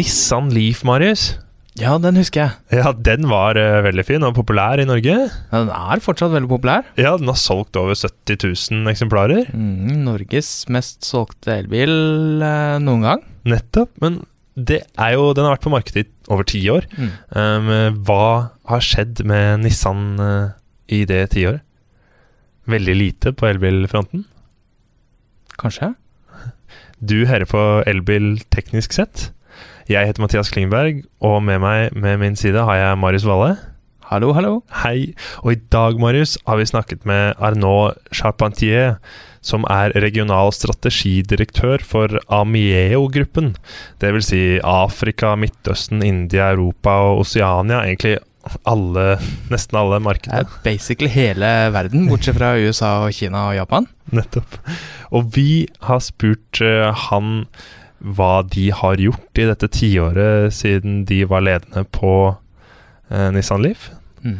Nissan Leaf, Marius. Ja, den husker jeg. Ja, den var uh, veldig fin og populær i Norge. Ja, Den er fortsatt veldig populær. Ja, den har solgt over 70 000 eksemplarer. Mm, Norges mest solgte elbil uh, noen gang. Nettopp. Men det er jo, den har vært på markedet i over ti år. Mm. Um, hva har skjedd med Nissan uh, i det tiåret? Veldig lite på elbilfronten. Kanskje? Du hører på Elbil teknisk sett. Jeg heter Mathias Klingberg, og med meg med min side har jeg Marius Valle. Hallo, hallo. Hei. Og i dag, Marius, har vi snakket med Arnaud Charpentier, som er regional strategidirektør for Amieo-gruppen. Det vil si Afrika, Midtøsten, India, Europa og Oseania. Egentlig alle, nesten alle Det markedene. er basically hele verden, bortsett fra USA, og Kina og Japan. Nettopp. Og vi har spurt uh, han hva de har gjort i dette tiåret siden de var ledende på eh, Nissan Leaf, Mm.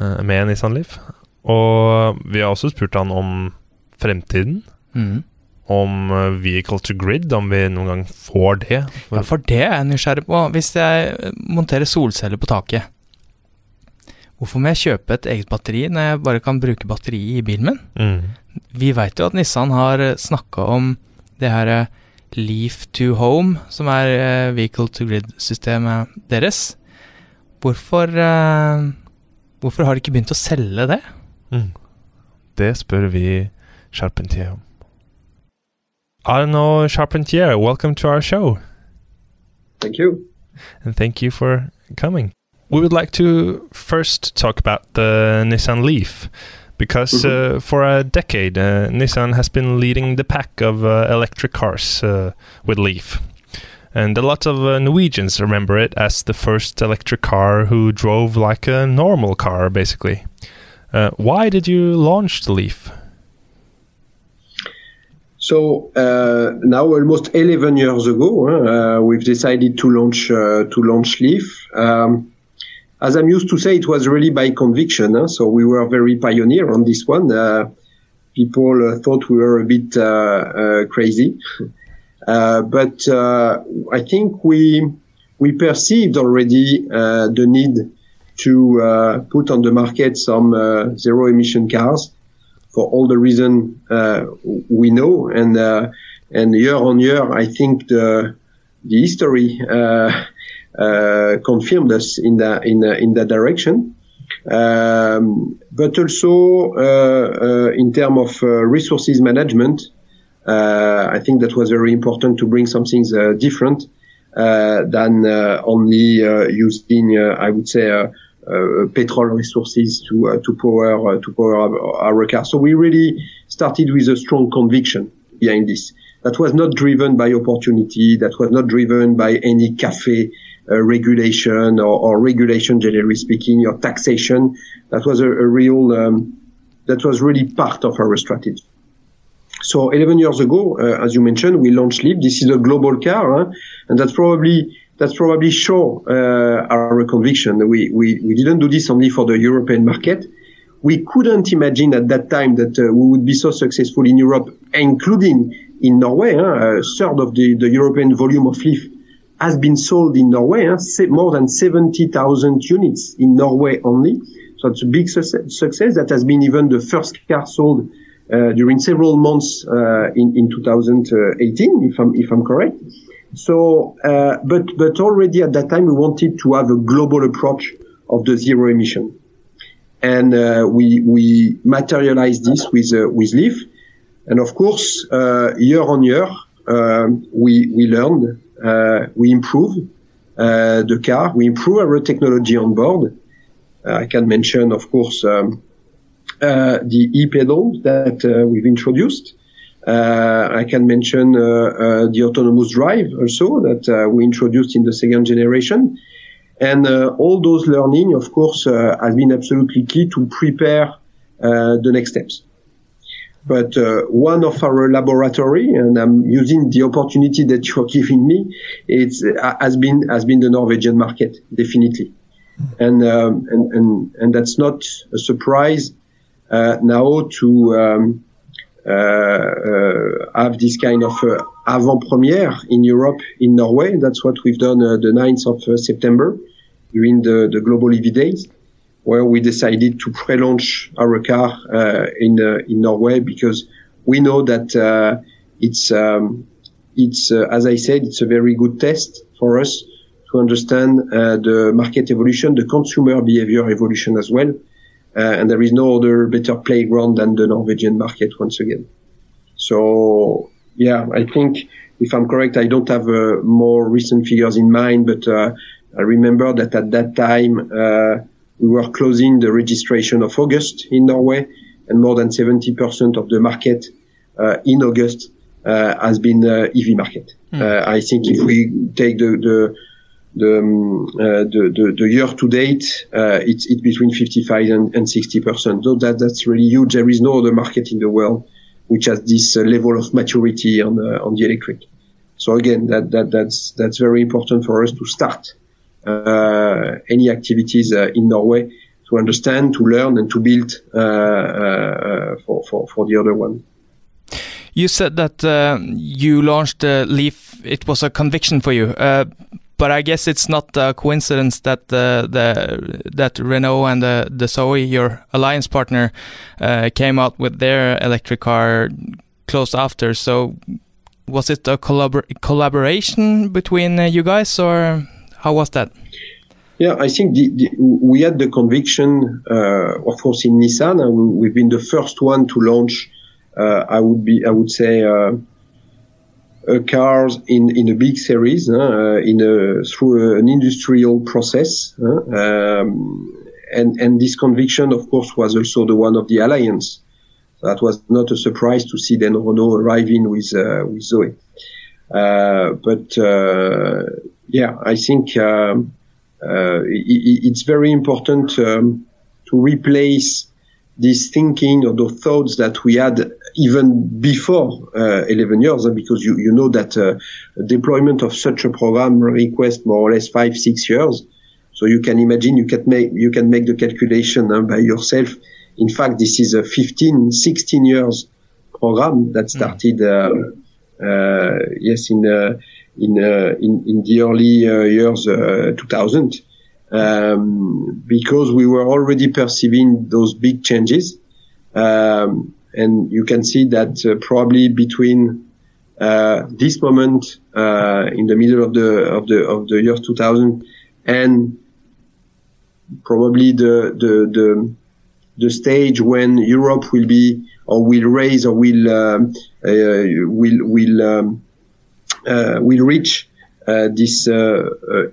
eh, med Nissan Leaf. Og vi har også spurt han om fremtiden. Mm. Om eh, vehicle to grid, om vi noen gang får det. Ja, for det er jeg nysgjerrig på. Hvis jeg eh, monterer solceller på taket, hvorfor må jeg kjøpe et eget batteri når jeg bare kan bruke batteriet i bilen min? Mm. Vi veit jo at Nissan har snakka om det her eh, Leaf to Home, som er eh, vehicle to grid-systemet deres. Hvorfor eh, Hvorfor har de ikke begynt å selge det? Mm. Det spør vi Charpentier om. Arnaud Charpentier, welcome to our show. Thank you. and thank you for coming. We would like to first talk about the Nissan Leaf because uh, for a decade uh, Nissan has been leading the pack of uh, electric cars uh, with Leaf. And a lot of uh, Norwegians remember it as the first electric car who drove like a normal car, basically. Uh, why did you launch the Leaf? So uh, now, almost 11 years ago, uh, we've decided to launch uh, to launch Leaf. Um, as I'm used to say, it was really by conviction. huh? So we were very pioneer on this one. Uh, people uh, thought we were a bit uh, uh, crazy, uh, but uh, I think we we perceived already uh, the need to uh, put on the market some uh, zero emission cars for all the reason uh, we know and uh, and year on year I think the the history confirmed us in that in uh, in that direction um, but also uh, uh, in terms of uh, resources management uh, I think that was very important to bring some things uh, different uh, than uh, only uh, using uh, I would say uh, uh, petrol resources to uh, to power uh, to power our, our car. So we really started with a strong conviction behind this. That was not driven by opportunity. That was not driven by any CAFE uh, regulation or, or regulation, generally speaking, or taxation. That was a, a real. Um, that was really part of our strategy. So 11 years ago, uh, as you mentioned, we launched Leaf. This is a global car, huh? and that's probably that's probably show uh, our conviction. We, we we didn't do this only for the European market. We couldn't imagine at that time that uh, we would be so successful in Europe, including in Norway. Huh? A third of the, the European volume of Leaf has been sold in Norway. More than 70,000 units in Norway only. So it's a big success, success. That has been even the first car sold uh, during several months uh, in in 2018, if I'm if I'm correct. So, uh, but but already at that time we wanted to have a global approach of the zero emission, and uh, we we materialized this with uh, with Leaf, and of course uh, year on year um, we we learned, we improve uh, the car, we improve our technology on board. Uh, I can mention, of course. Um, uh, the e-pedal that uh, we've introduced. Uh, I can mention uh, uh, the autonomous drive also that uh, we introduced in the second generation. And uh, all those learning, of course, uh, has been absolutely key to prepare uh, the next steps. But uh, one of our laboratory, and I'm using the opportunity that you're giving me, it's uh, has been has been the Norwegian market definitely, and um, and and and that's not a surprise uh, now to um, have this kind of avant-première in Europe, in Norway. That's what we've done the 9th of September during the, the Global EV Days where we decided to pre-launch our car uh, in uh, in Norway because we know that uh, it's um, it's as I said it's a very good test for us to understand the market evolution, the consumer behavior evolution as well. and there is no other better playground than the Norwegian market once again. So yeah, I think if I'm correct, I don't have uh, more recent figures in mind, but uh, I remember that at that time uh, we were closing the registration of August in Norway, and more than 70% of the market uh, in August uh, has been uh, EV market. Mm. I think if we take the the the, um, uh, the, the, the, year to date, uh, it's, it's between 55 and, and 60 percent. So that, that's really huge. There is no other market in the world which has this uh, level of maturity on, on the electric. So again, that, that, that's, that's very important for us to start any activities uh, in Norway to understand, to learn, and to build uh, for, for, for the other one. You said that you launched Leaf. It was a conviction for you but I guess it's not a coincidence that the, the that Renault and the the Zoe, your alliance partner, uh, came out with their electric car close after. So, was it a collabor collaboration between uh, you guys, or how was that? Yeah, I think the, the, we had the conviction, uh, of course, in Nissan. and we've been the first one to launch. Uh, I would be, I would say, uh, cars in in a big series, uh, in a through an industrial process. Um, and and this conviction, of course, was also the one of the alliance. That was not a surprise to see then Renault arriving with uh, with Zoe. Uh, but yeah, I think um, uh, it, it's very important um, to replace this thinking or the thoughts that we had even before uh, 11 years, because you, you know that uh, deployment of such a program requests more or less five, six years. So you can imagine you can make, you can make the calculation uh, by yourself. In fact, this is a 15, 16 years program that hmm. started, uh, yes, in, in, uh, in, in the early uh, years uh, 2000 um, because we were already perceiving those big changes. Um, and you can see that uh, probably between uh, this moment uh, in the middle of the of the of the year 2000 and probably the the the the stage when Europe will be or will raise or will um, will will um, uh, will reach uh, this uh,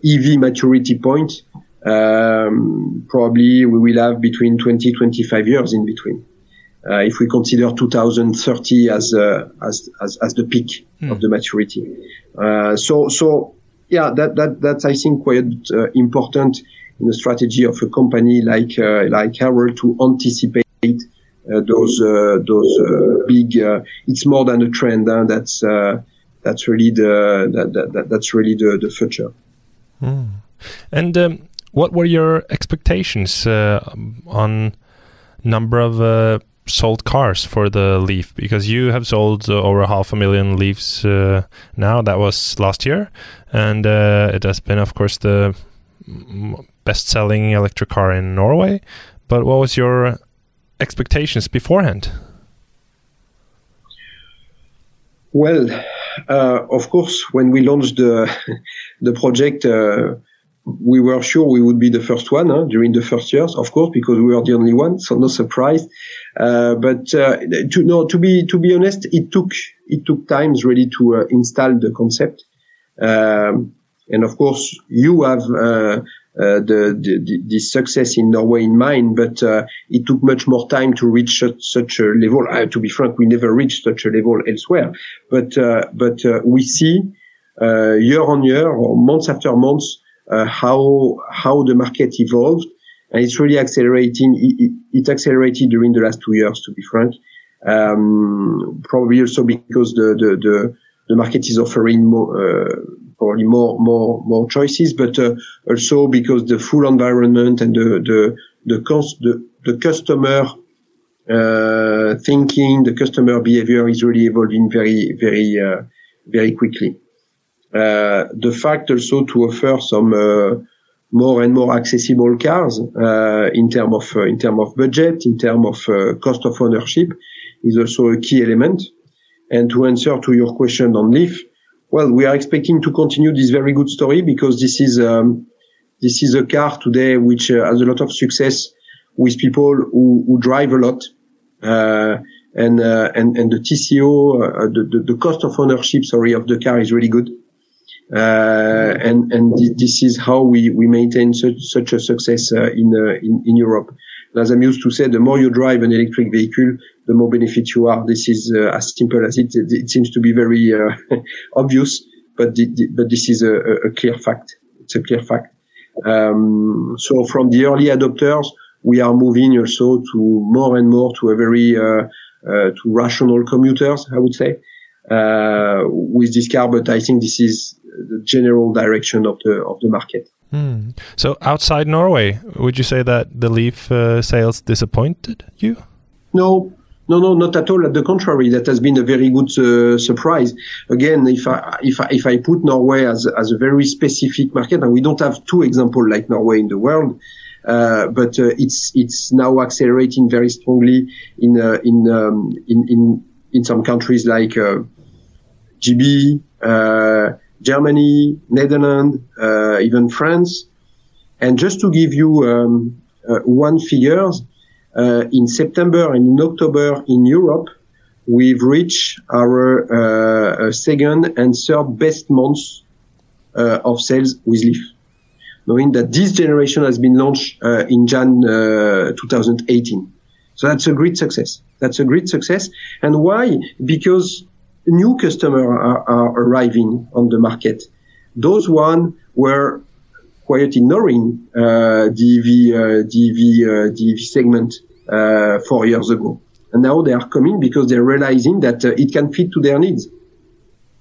EV maturity point, um, probably we will have between 20, 25 years in between. Uh, if we consider 2030 as uh, as, as, as the peak hmm. of the maturity. Uh, so so yeah, that that that's I think quite important in the strategy of a company like like Harold to anticipate those those big. it's more than a trend. Huh? That's that's really the that, that, that's really the, the future. Mm. And um, what were your expectations uh, on number of uh, sold cars for the Leaf? Because you have sold uh, over half a million Leafs uh, now. That was last year, and uh, it has been, of course, the best-selling electric car in Norway. But what was your expectations beforehand? Well, uh, of course, when we launched the the project, uh, we were sure we would be the first one huh, during the first years, of course, because we were the only one, so no surprise. Uh, but uh, to no, to be to be honest, it took it took times really to uh, install the concept. Um, and of course, you have uh, the, the, the success in Norway in mind, but uh, it took much more time to reach such, such a level. Uh, to be frank, we never reached such a level elsewhere. But uh, but uh, we see year on year or months after months how how the market evolved, and it's really accelerating. It, it, accelerated during the last two years, to be frank. Um, probably also because the the the, the market is offering more probably more more more choices, but uh, also because the full environment and the the the the, the customer uh, uh, thinking, the customer behavior is really evolving very, very, uh, very quickly. Uh, the fact also to offer some uh, more and more accessible cars uh, in terms of in terms of budget, in terms of cost of ownership, is also a key element. And to answer to your question on Leaf, well, we are expecting to continue this very good story because this is um, this is a car today which uh, has a lot of success with people who, who drive a lot. Uh, and, uh, and, and the TCO, the, the, the, cost of ownership, sorry, of the car is really good. Uh, and and this is how we we maintain such such a success uh, in, uh, in in Europe. As I'm used to say, the more you drive an electric vehicle, the more benefit you are. This is as simple as it. It seems to be very obvious, but the, the, but this is a, a, clear fact. It's a clear fact. Um, so from the early adopters, we are moving also to more and more to a very uh, uh, to rational commuters, I would say, uh, with this car. But I think this is the general direction of the of the market. Hmm. So outside Norway, would you say that the Leaf uh, sales disappointed you? No, no, no, not at all. At the contrary, that has been a very good uh, surprise. Again, if I if I if I put Norway as as a very specific market, and we don't have two examples like Norway in the world, uh, but uh, it's it's now accelerating very strongly in uh, in, um, in in in some countries like uh, GB. Germany, Netherlands, uh, even France. And just to give you um, uh, one figures, uh, in September and in October in Europe, we've reached our second and third best months of sales with Leaf knowing that this generation has been launched uh, in Jan uh, 2018. So that's a great success. That's a great success. And why? Because new customers are, are, arriving on the market. Those one were quite ignoring uh, the EV, uh, the EV, uh, the EV segment uh, four years ago, and now they are coming because they're realizing that uh, it can fit to their needs.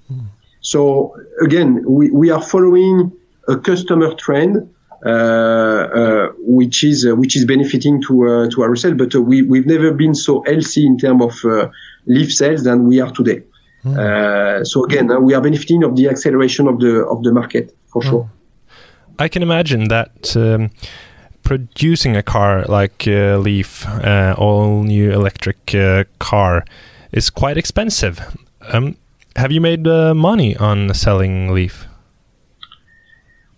Hmm. So again, we, we are following a customer trend. Uh, uh, which is uh, which is benefiting to to ourselves, but we we've never been so healthy in terms of Leaf sales than we are today. Mm. so again, uh, we are benefiting of the acceleration of the of the market for mm. sure. I can imagine that. Um, producing a car like uh, Leaf, uh, all new electric uh, car, is quite expensive. Um, have you made uh, money on selling Leaf?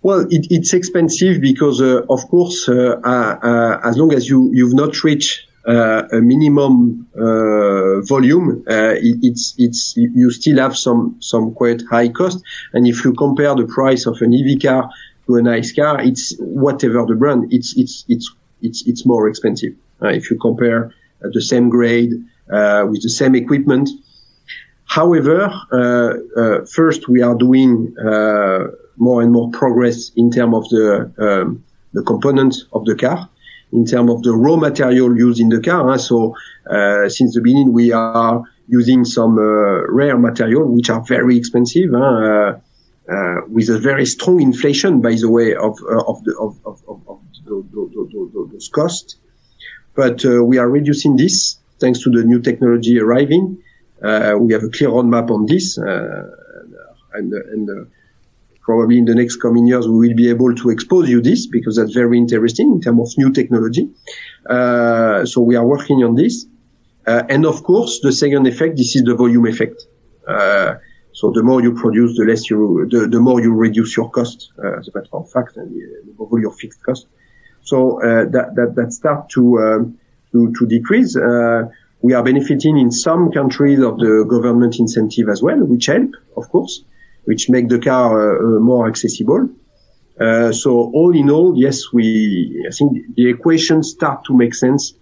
Well, it, it's expensive because, uh, of course, as long as you you've not reached uh, a minimum uh, volume, uh, it, it's it's you still have some some quite high cost. And if you compare the price of an EV car to an ICE car, it's whatever the brand, it's it's it's it's it's more expensive. Uh, if you compare uh, the same grade uh, with the same equipment. However, first we are doing more and more progress in terms of the um, the components of the car in terms of the raw material used in the car. So uh, since the beginning, we are using some uh, rare material which are very expensive. Uh, with a very strong inflation, by the way, of of the of, of, of those costs. But we are reducing this thanks to the new technology arriving. we have a clear roadmap on this, and, and probably in the next coming years, we will be able to expose you this because that's very interesting in terms of new technology. Uh, so we are working on this. Uh, and of course, the second effect, this is the volume effect. So the more you produce, the less you, the, the more you reduce your cost, uh, as a matter of fact, and the your fixed cost. So uh, that that that start to um, to, to decrease. Uh, we are benefiting in some countries of the government incentive as well, which help, of course which make the car uh, uh, more accessible. Uh, so all in all, yes, we, I think the equations start to make sense.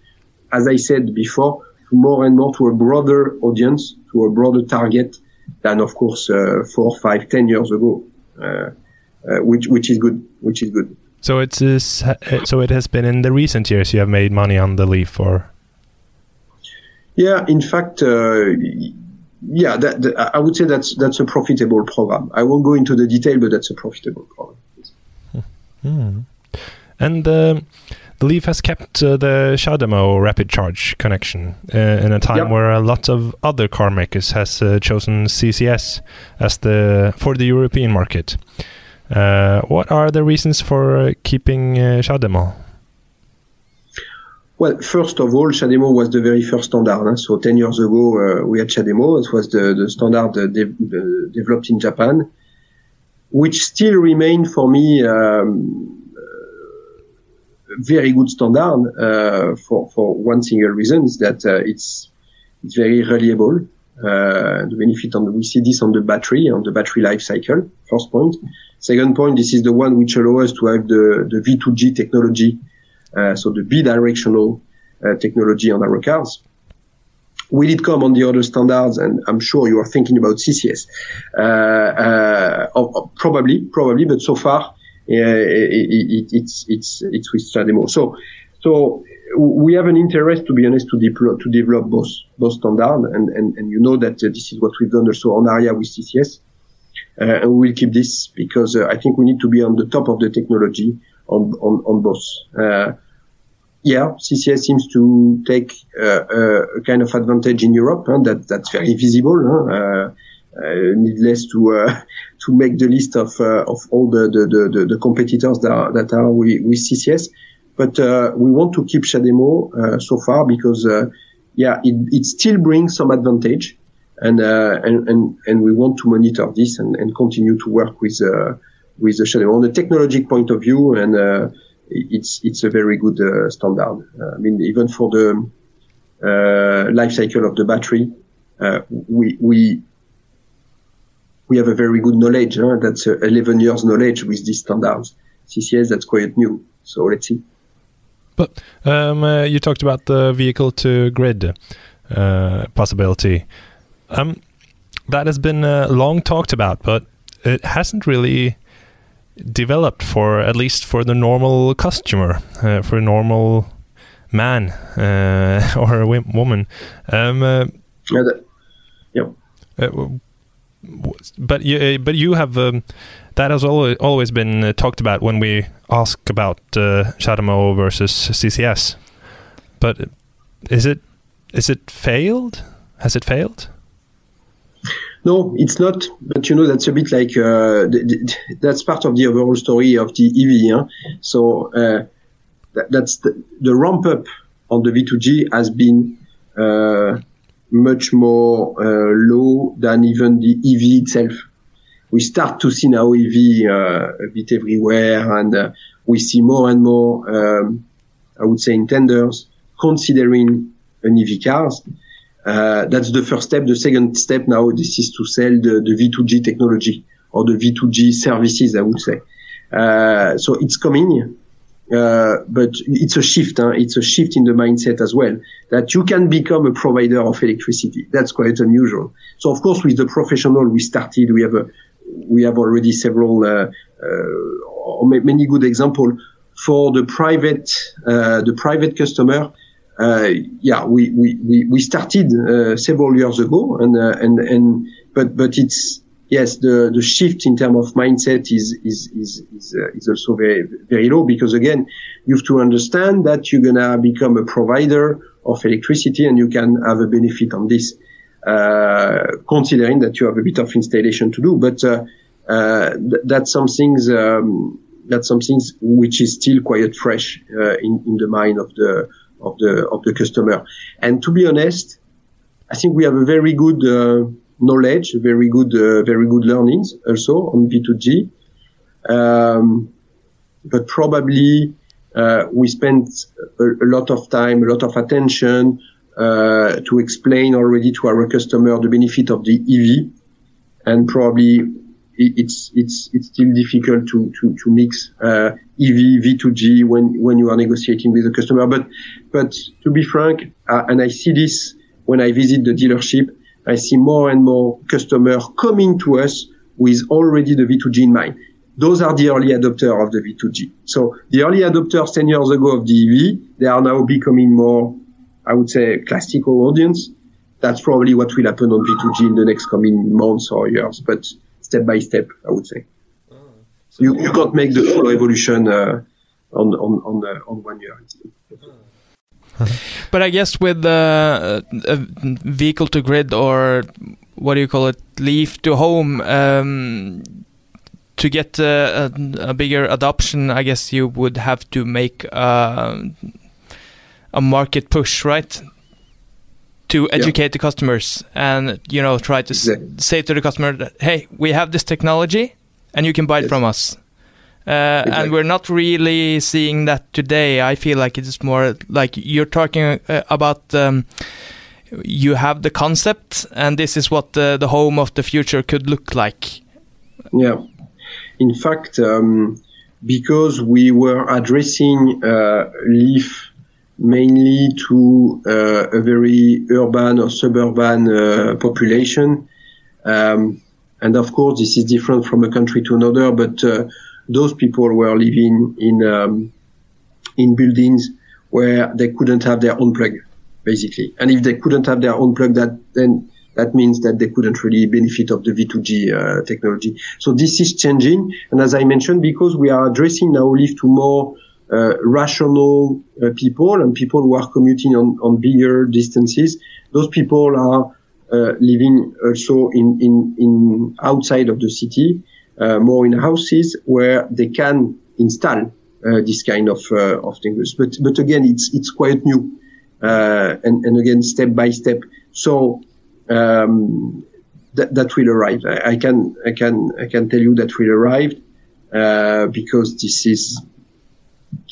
As I said before, more and more to a broader audience, to a broader target than, of course, uh, four, five, ten years ago, uh, uh, which which is good, which is good. So it's so it has been in the recent years you have made money on the Leaf, or yeah, in fact, yeah, that, that, I would say that's that's a profitable program. I won't go into the detail, but that's a profitable program. Hmm. And uh, the Leaf has kept uh, the CHAdeMO rapid charge connection uh, in a time Yep. where a lot of other car makers has uh, chosen CCS as the for the European market. Uh, what are the reasons for uh, keeping uh? Well, first of all, CHAdeMO was the very first standard. huh? So 10 years ago, uh, we had CHAdeMO. It was the, the standard de- uh, developed in Japan, which still remained for me um, very good standard uh, for, for one single reason is that uh, it's, it's very reliable. Uh, the benefit on we see this on the battery, on the battery life cycle, first point. Second point, this is the one which allows us to have the, the V2G technology uh, so the bidirectional uh, technology on our cars. Will it come on the other standards? And I'm sure you are thinking about CCS. Uh, or- or probably, probably, but so far, uh, it, it, it's it's it's with CHAdeMO. So so we have an interest, to be honest, to develop to develop both both standard, and and and you know that uh, this is what we've done also on Ariya with CCS. Uh, and we will keep this because uh, I think we need to be on the top of the technology on on, on both. Uh, yeah, CCS seems to take uh, uh, a kind of advantage in Europe. Huh? That that's very visible. Huh? Uh, needless to uh, to make the list of uh, of all the the, the, the, competitors that are, that are with, with CCS. But uh, we want to keep CHAdeMO uh, so far because yeah, it, it still brings some advantage, and uh, and and and we want to monitor this and, and continue to work with uh, with the CHAdeMO on the technologic point of view and. Uh, it's it's a very good uh, standard. Uh, I mean, even for the uh, life cycle of the battery, we we we have a very good knowledge. Huh? That's uh, 11 years knowledge with these standards. CCS that's quite new. So let's see. But um, uh, you talked about the vehicle to grid uh, possibility. Um, that has been uh, long talked about, but it hasn't really developed for at least for the normal customer, uh, for a normal man uh, or a woman. Um, uh, Yeah, that- uh, w- but you, uh, but you have um, that has always always been uh, talked about when we ask about uh, CHAdeMO versus CCS. But is it is it failed? Has it failed? No, it's not. But you know, that's a bit like uh, th- th- that's part of the overall story of the EV. Huh? So uh, that, that's the, the ramp up on the V2G has been uh, much more uh, low than even the EV itself. We start to see now EV uh, a bit everywhere, and uh, we see more and more, um, I would say, intenders considering an EV cars. Uh, that's the first step. The second step now, this is to sell the, the V2G technology or the V2G services, I would say. Uh, so it's coming, uh, but it's a shift. Huh? It's a shift in the mindset as well that you can become a provider of electricity. That's quite unusual. So of course, with the professional, we started. We have a, we have already several, uh, uh, many good example for the private, uh, the private customer. Uh, yeah, we, we, we, we started several years ago, and and and but but it's yes, the the shift in terms of mindset is is is is, uh, is also very very low because again, you have to understand that you're gonna become a provider of electricity and you can have a benefit on this, uh, considering that you have a bit of installation to do. But uh, uh, th- that's something um, that's something which is still quite fresh uh, in in the mind of the of the of the customer. And to be honest, I think we have a very good uh, knowledge, very good uh, very good learnings also on V2G. Um, but probably uh, we spent a, a lot of time, a lot of attention uh, to explain already to our customer the benefit of the EV, and probably it's it's it's still difficult to to to mix uh, EV V2G when when you are negotiating with the customer. But but to be frank, uh, and I see this when I visit the dealership, I see more and more customers coming to us with already the V2G in mind. Those are the early adopters of the V2G. So the early adopters 10 years ago of the EV, they are now becoming more, I would say, classical audience. That's probably what will happen on V2G in the next coming months or years, but step by step, I would say. You, you can't make the full evolution uh, on on on, uh, on one year. But I guess with uh, vehicle to grid or what do you call it, leaf to home, um, to get uh, a, a, bigger adoption, I guess you would have to make uh, a market push, right? To educate yeah. the customers and you know try to exactly. say to the customer that hey, we have this technology and you can buy it from us. Uh, exactly. And we're not really seeing that today. I feel like it's more like you're talking uh, about. Um, you have the concept, and this is what the, the home of the future could look like. Yeah. In fact, um, because we were addressing uh, Leaf mainly to uh, a very urban or suburban uh, population, um, and of course this is different from a country to another, but uh, those people were living in um, in buildings where they couldn't have their own plug, basically. And if they couldn't have their own plug, that then that means that they couldn't really benefit of the V2G uh, technology. So this is changing. And as I mentioned, because we are addressing now Leaf to more uh, rational uh, people and people who are commuting on, on bigger distances, those people are uh, living also in, in, in outside of the city more in houses where they can install uh, this kind of uh, of things. But but again, it's it's quite new, and and again step by step. So. Um, that, that will arrive. I, I, can I can I can tell you that will arrive uh, because this is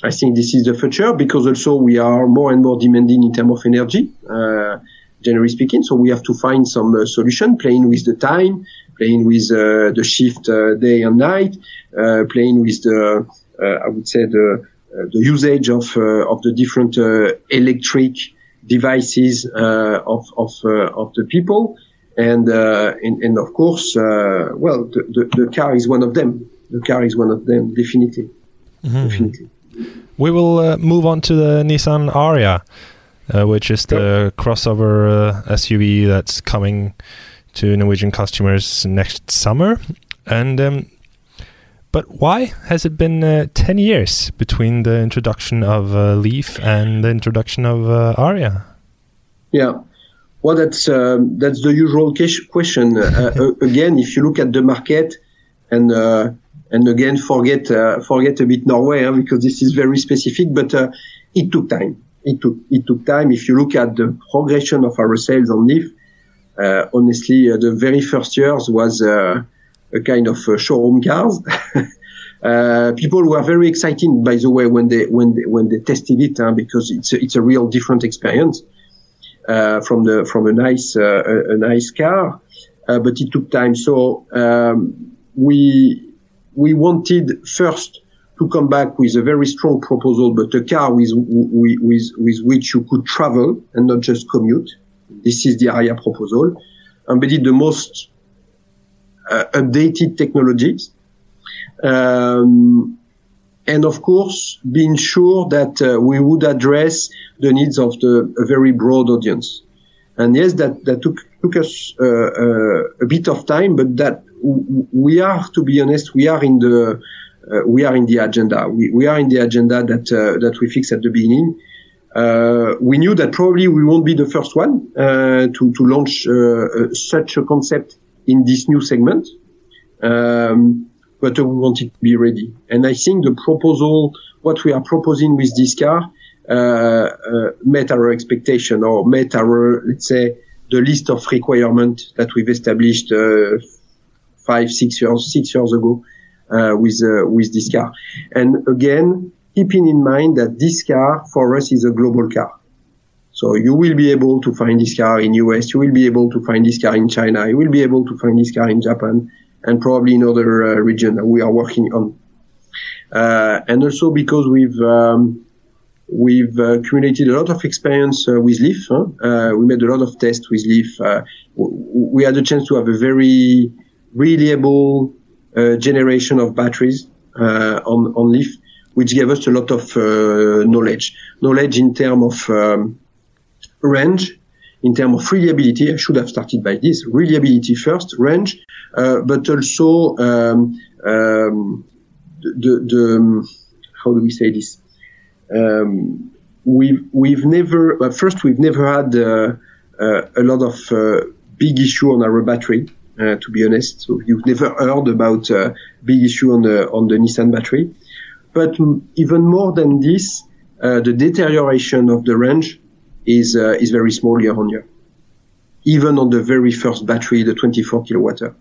I think this is the future because also we are more and more demanding in terms of energy, uh, generally speaking. So we have to find some uh, solution playing with the time, playing with uh, the shift uh, day and night, uh, playing with the, I would say the, the usage of, of the different electric devices of, of, of the people. And, and, and, of course, well, the, the, the, car is one of them. The car is one of them, definitely. Mm-hmm. Definitely. We will uh, move on to the Nissan Ariya, uh, which is the crossover uh, SUV that's coming to Norwegian customers next summer. And um, but why has it been uh, ten years between the introduction of uh, Leaf and the introduction of uh, Ariya? Yeah, well, that's um, that's the usual question. Uh, uh, again, if you look at the market, and uh, and again forget forget a bit Norway huh, because this is very specific, but it took time. It took it took time. If you look at the progression of our sales on Leaf, honestly, uh, the very first years was uh, a kind of showroom cars. Uh, people were very excited, by the way, when they when they, when they tested it, huh, because it's a, it's a real different experience uh, from the from a nice uh, a, a, nice car, but it took time. So um, we we wanted first to come back with a very strong proposal, but a car with with with, with which you could travel and not just commute. This is the Ariya proposal. Embedded the most uh, updated technologies. Um, and of course, being sure that uh, we would address the needs of the a very broad audience. And yes, that, that took, took us uh, uh, a bit of time, but that we are, to be honest, we are in the uh, we are in the agenda. We, we are in the agenda that uh, that we fixed at the beginning. Uh, we knew that probably we won't be the first one uh, to to launch uh, uh such a concept in this new segment, um, but we wanted to be ready. And I think the proposal, what we are proposing with this car, uh, uh, met our expectation or met our let's say the list of requirements that we've established five six years six years ago with with this car. And again keeping in mind that this car for us is a global car. So you will be able to find this car in US, you will be able to find this car in China, you will be able to find this car in Japan, and probably in other uh, regions that we are working on. Uh, and also because we've um, we've uh, accumulated a lot of experience uh, with Leaf. Huh? Uh, we made a lot of tests with Leaf. Uh, we had a chance to have a very reliable generation of batteries on on Leaf which gave us a lot of uh, knowledge. Knowledge in terms of um, range, in terms of reliability. I should have started by this. Reliability first, range, uh, but also um, um, the, the how do we say this? Um, we've we've never uh, first we've never had uh, a lot of big issue on our battery. Uh, to be honest, so you've never heard about uh, big issue on the on the Nissan battery. But even more than this, the deterioration of the range is is very small year on year. Even on the very first battery, the 24 kilowatt hour.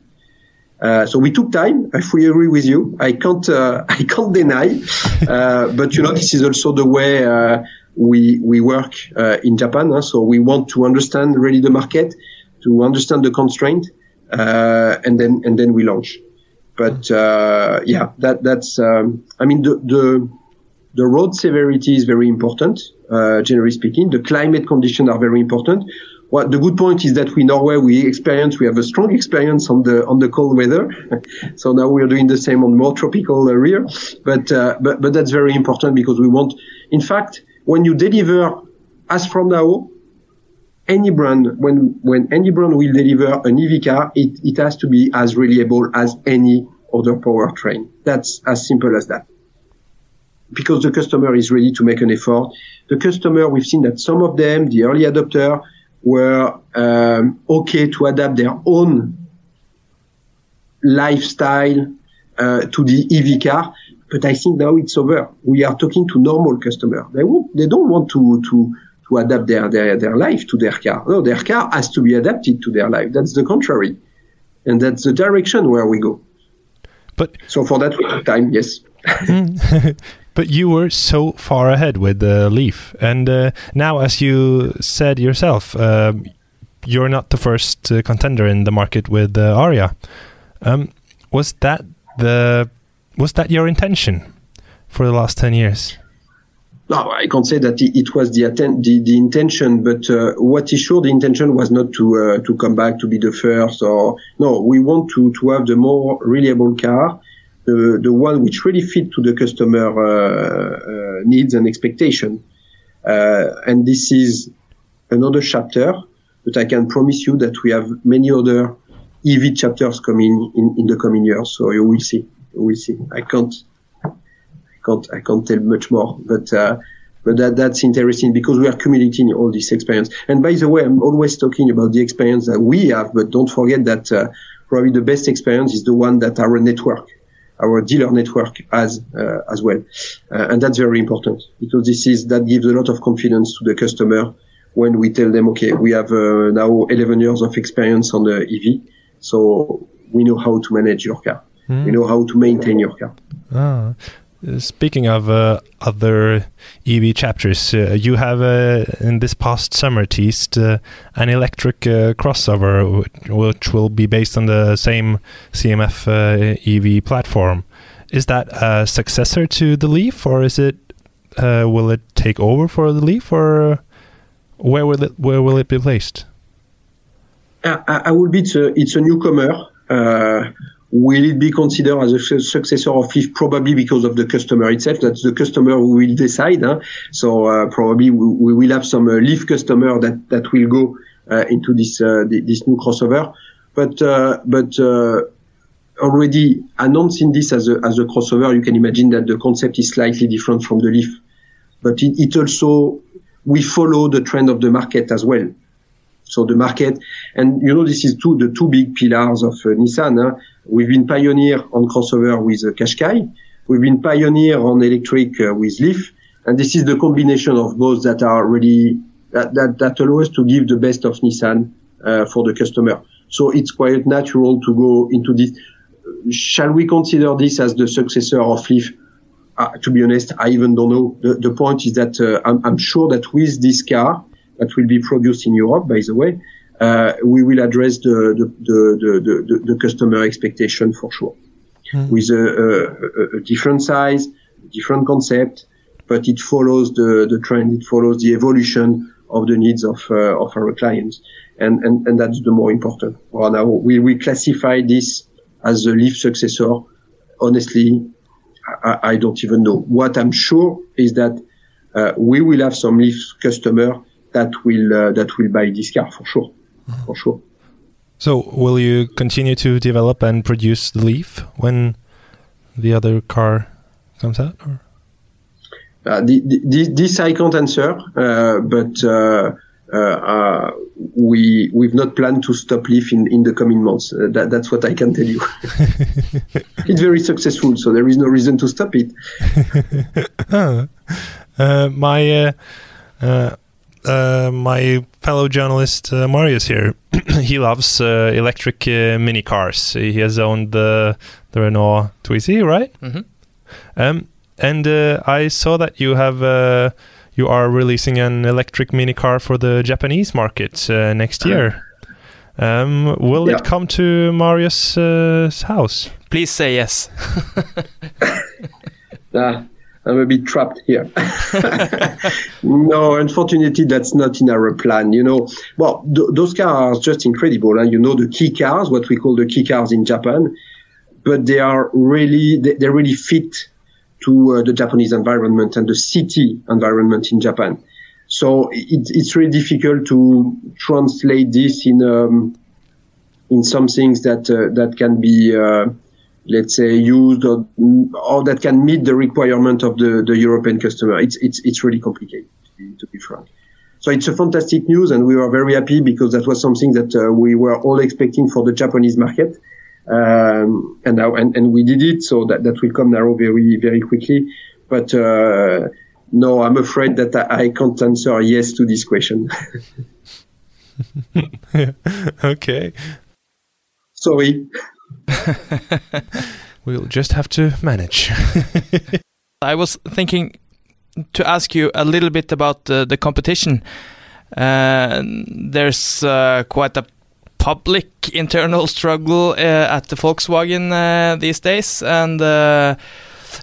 Uh, so we took time. I fully agree with you. I can't, uh, I can't deny. Uh, but you know, this is also the way uh, we we work uh, in Japan. Huh? So we want to understand really the market, to understand the constraint, and then and then we launch. But yeah, that that's. Um, I mean, the the the road severity is very important, generally speaking. The climate conditions are very important well, the good point is that we Norway we experience we have a strong experience on the on the cold weather, so now we are doing the same on more tropical area. But uh, but but that's very important because we want, in fact, when you deliver, as from now, any brand when when any brand will deliver an EV car, it it has to be as reliable as any other powertrain. That's as simple as that. Because the customer is ready to make an effort. The customer, we've seen that some of them, the early adopter, were um, okay to adapt their own lifestyle uh, to the EV car. But I think now it's over. We are talking to normal customer. They won't, they don't want to, to, to adapt their, their, their life to their car. No, their car has to be adapted to their life. That's the contrary. And that's the direction where we go. But so for that we took time, yes. But you were so far ahead with the Leaf, and uh, now, as you said yourself, uh, you're not the first uh, contender in the market with uh, Ariya. Um, was that the was that your intention for the last ten years? No, I can't say that it was the, the, the intention, but uh, what is sure, the intention was not to uh, to come back to be the first, or no, we want to to have the more reliable car the, the one which really fit to the customer uh, uh, needs and expectation. Uh, and this is another chapter, but I can promise you that we have many other EV chapters coming in, in the coming years. So you will see, will see. I can't, can't, I can't tell much more, but, uh, but that, that's interesting because we are accumulating all this experience. And by the way, I'm always talking about the experience that we have, but don't forget that uh, probably the best experience is the one that our network our dealer network as uh, as well, uh, and that's very important because this is that gives a lot of confidence to the customer when we tell them, okay, we have uh, now 11 years of experience on the EV, so we know how to manage your car, mm. we know how to maintain your car. Ah. Speaking of uh, other EV chapters, uh, you have uh, in this past summer teased uh, an electric uh, crossover, which will be based on the same CMF uh, EV platform. Is that a successor to the Leaf, or is it? will it take over for the Leaf, or where will it where will it be placed? I, I will be it's a, it's a newcomer Will it be considered as a successor of Leaf? Probably because of the customer itself. That's the customer who will decide. Huh? So uh, probably we, we, will have some uh, Leaf customer that that will go uh, into this uh, this new crossover. But uh, but uh, already announcing this as a as a crossover, you can imagine that the concept is slightly different from the Leaf. But it, it also we follow the trend of the market as well. So the market, and you know, this is two, the two big pillars of Nissan. Huh? We've been pioneer on crossover with uh, Qashqai. We've been pioneer on electric uh, with Leaf. And this is the combination of both that are really, that, that, that allow us to give the best of Nissan uh, for the customer. So it's quite natural to go into this. Shall we consider this as the successor of Leaf? Uh, to be honest, I even don't know. The, the point is that uh, I'm, I'm, sure that with this car, that will be produced in Europe, by the way, we will address the the, the, the, the customer expectation for sure, mm. with a, a, a, different size, different concept, but it follows the, the trend, it follows the evolution of the needs of uh, of our clients, and, and and that's the more important. Well, now we we classify this as a Leaf successor. Honestly, I, I don't even know. What I'm sure is that uh, we will have some Leaf customer that will uh, that will buy this car for sure. For sure. So, will you continue to develop and produce the Leaf when the other car comes out? Or? Uh, the, the, this I can't answer, uh, but uh, uh, uh, we we've not planned to stop Leaf in, in the coming months. Uh, that, that's what I can tell you. it's very successful, so there is no reason to stop it. my my fellow journalist Marius here, he loves electric mini cars. He has owned the the Renault Twizy, right? Mm-hmm. Um, and uh, I saw that you have uh, you are releasing an electric mini car for the Japanese market uh, next year. Um, will yeah. it come to Marius' house? Please say yes. I'm a bit trapped here. no, unfortunately, that's not in our plan. You know, well, th- those cars are just incredible. And you know, the kei cars, what we call the kei cars in Japan, but they are really, they, they really fit to uh, the Japanese environment and the city environment in Japan. So it, it's really difficult to translate this in um, in some things that uh, that can be uh, let's say used or, or that can meet the requirement of the, the European customer. It's it's it's really complicated to be, to be frank. So it's a fantastic news, and we were very happy because that was something that uh, we were all expecting for the Japanese market. Um, and now, and, and we did it, so that, that will come now very, very quickly. But, uh, no, I'm afraid that I, I can't answer yes to this question. okay. Sorry. we'll just have to manage. I was thinking to ask you a little bit about the, the competition. Uh, there's uh, quite a public internal struggle uh, at the Volkswagen uh, these days, and uh,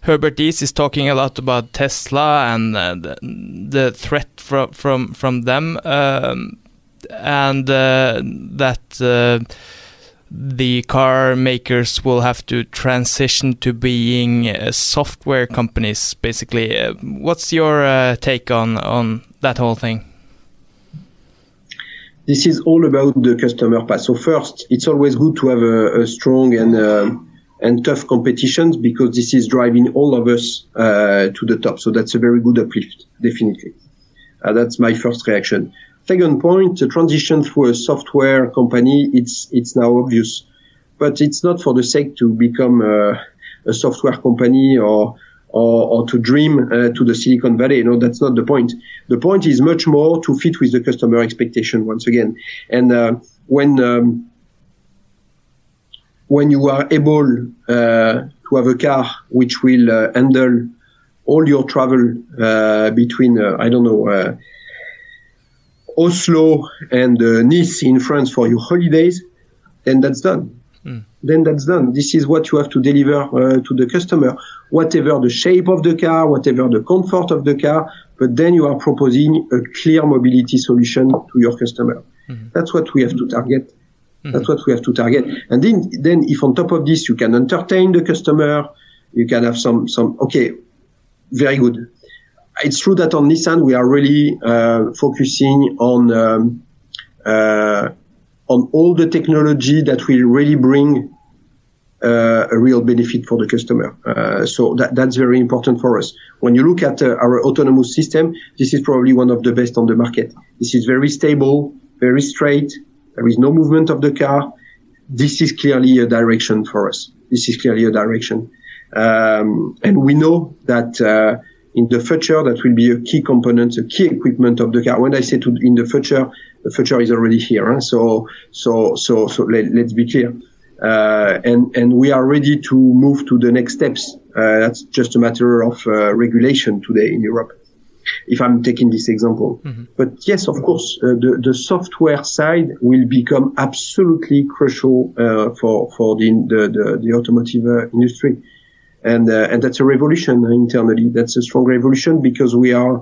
Herbert Diess is talking a lot about Tesla and the, the, threat from from from them, um, and that the car makers will have to transition to being uh, software companies basically uh, what's your uh, take on on that whole thing this is all about the customer path. So first, it's always good to have a, a strong and uh, and tough competitions because this is driving all of us uh, to the top. So that's a very good uplift, definitely. Uh, that's my first reaction. Second point, the transition through a software company, it's it's now obvious, but it's not for the sake to become a, a software company or or, or to dream uh, to the Silicon Valley. Know, that's not the point. The point is much more to fit with the customer expectation once again. And uh, when um, when you are able uh, to have a car which will uh, handle all your travel uh, between uh, I don't know Oslo and Nice in France for your holidays, then that's done. Mm. Then that's done. This is what you have to deliver uh, to the customer, whatever the shape of the car, whatever the comfort of the car. But then you are proposing a clear mobility solution to your customer. Mm. That's what we have to target. Mm. That's what we have to target. And then, then if on top of this you can entertain the customer, you can have some some okay, very good. It's true that on Nissan we are really uh, focusing on. Um, uh, on all the technology that will really bring uh, a real benefit for the customer. Uh, so that, that's very important for us. When you look at uh, our autonomous system, this is probably one of the best on the market. This is very stable, very straight. There is no movement of the car. This is clearly a direction for us. This is clearly a direction. Um, and we know that uh, in the future, that will be a key component, a key equipment of the car. When I say to in the future, the future is already here. Huh? So, so, so, so let, us be clear. Uh, and, and we are ready to move to the next steps. Uh, that's just a matter of uh, regulation today in Europe. If I'm taking this example, mm-hmm. but yes, of course, uh, the the software side will become absolutely crucial uh, for for the the the, the automotive uh, industry, and and that's a revolution internally. That's a strong revolution because we are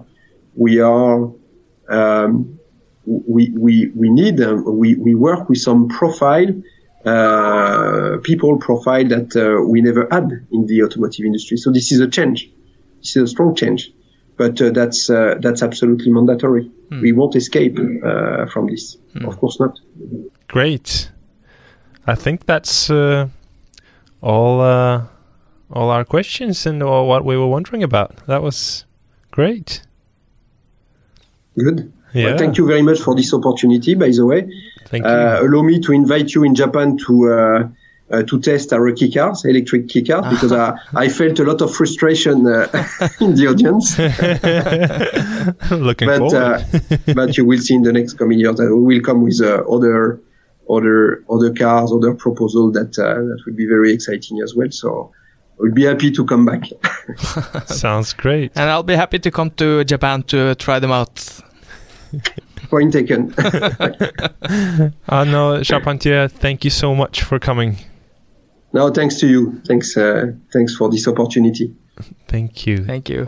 we are um, we, we, we need, um, we, we work with some profile, uh, people profile that uh, we never had in the automotive industry. So this is a change. This is a strong change, but uh, that's uh, that's absolutely mandatory. Mm. We won't escape uh, from this. Mm. Of course not. Great. I think that's uh, all all our questions and all what we were wondering about. That was Great. Good. Yeah. Well, thank you very much for this opportunity. By the way, Thank you. uh, allow me to invite you in Japan to. Uh, uh, to test our kei cars, electric kei cars, because I, I felt a lot of frustration uh, in the audience. Looking but forward. uh, but you will see in the next coming years that we will come with uh, other other other cars, other proposal that uh, that will be very exciting as well. So we'll be happy to come back. Sounds great. And I'll be happy to come to Japan to try them out. Point taken. Uh, no, Charpentier, thank you so much for coming. no, thanks to you. Thanks uh, thanks for this opportunity. Thank you. Thank you.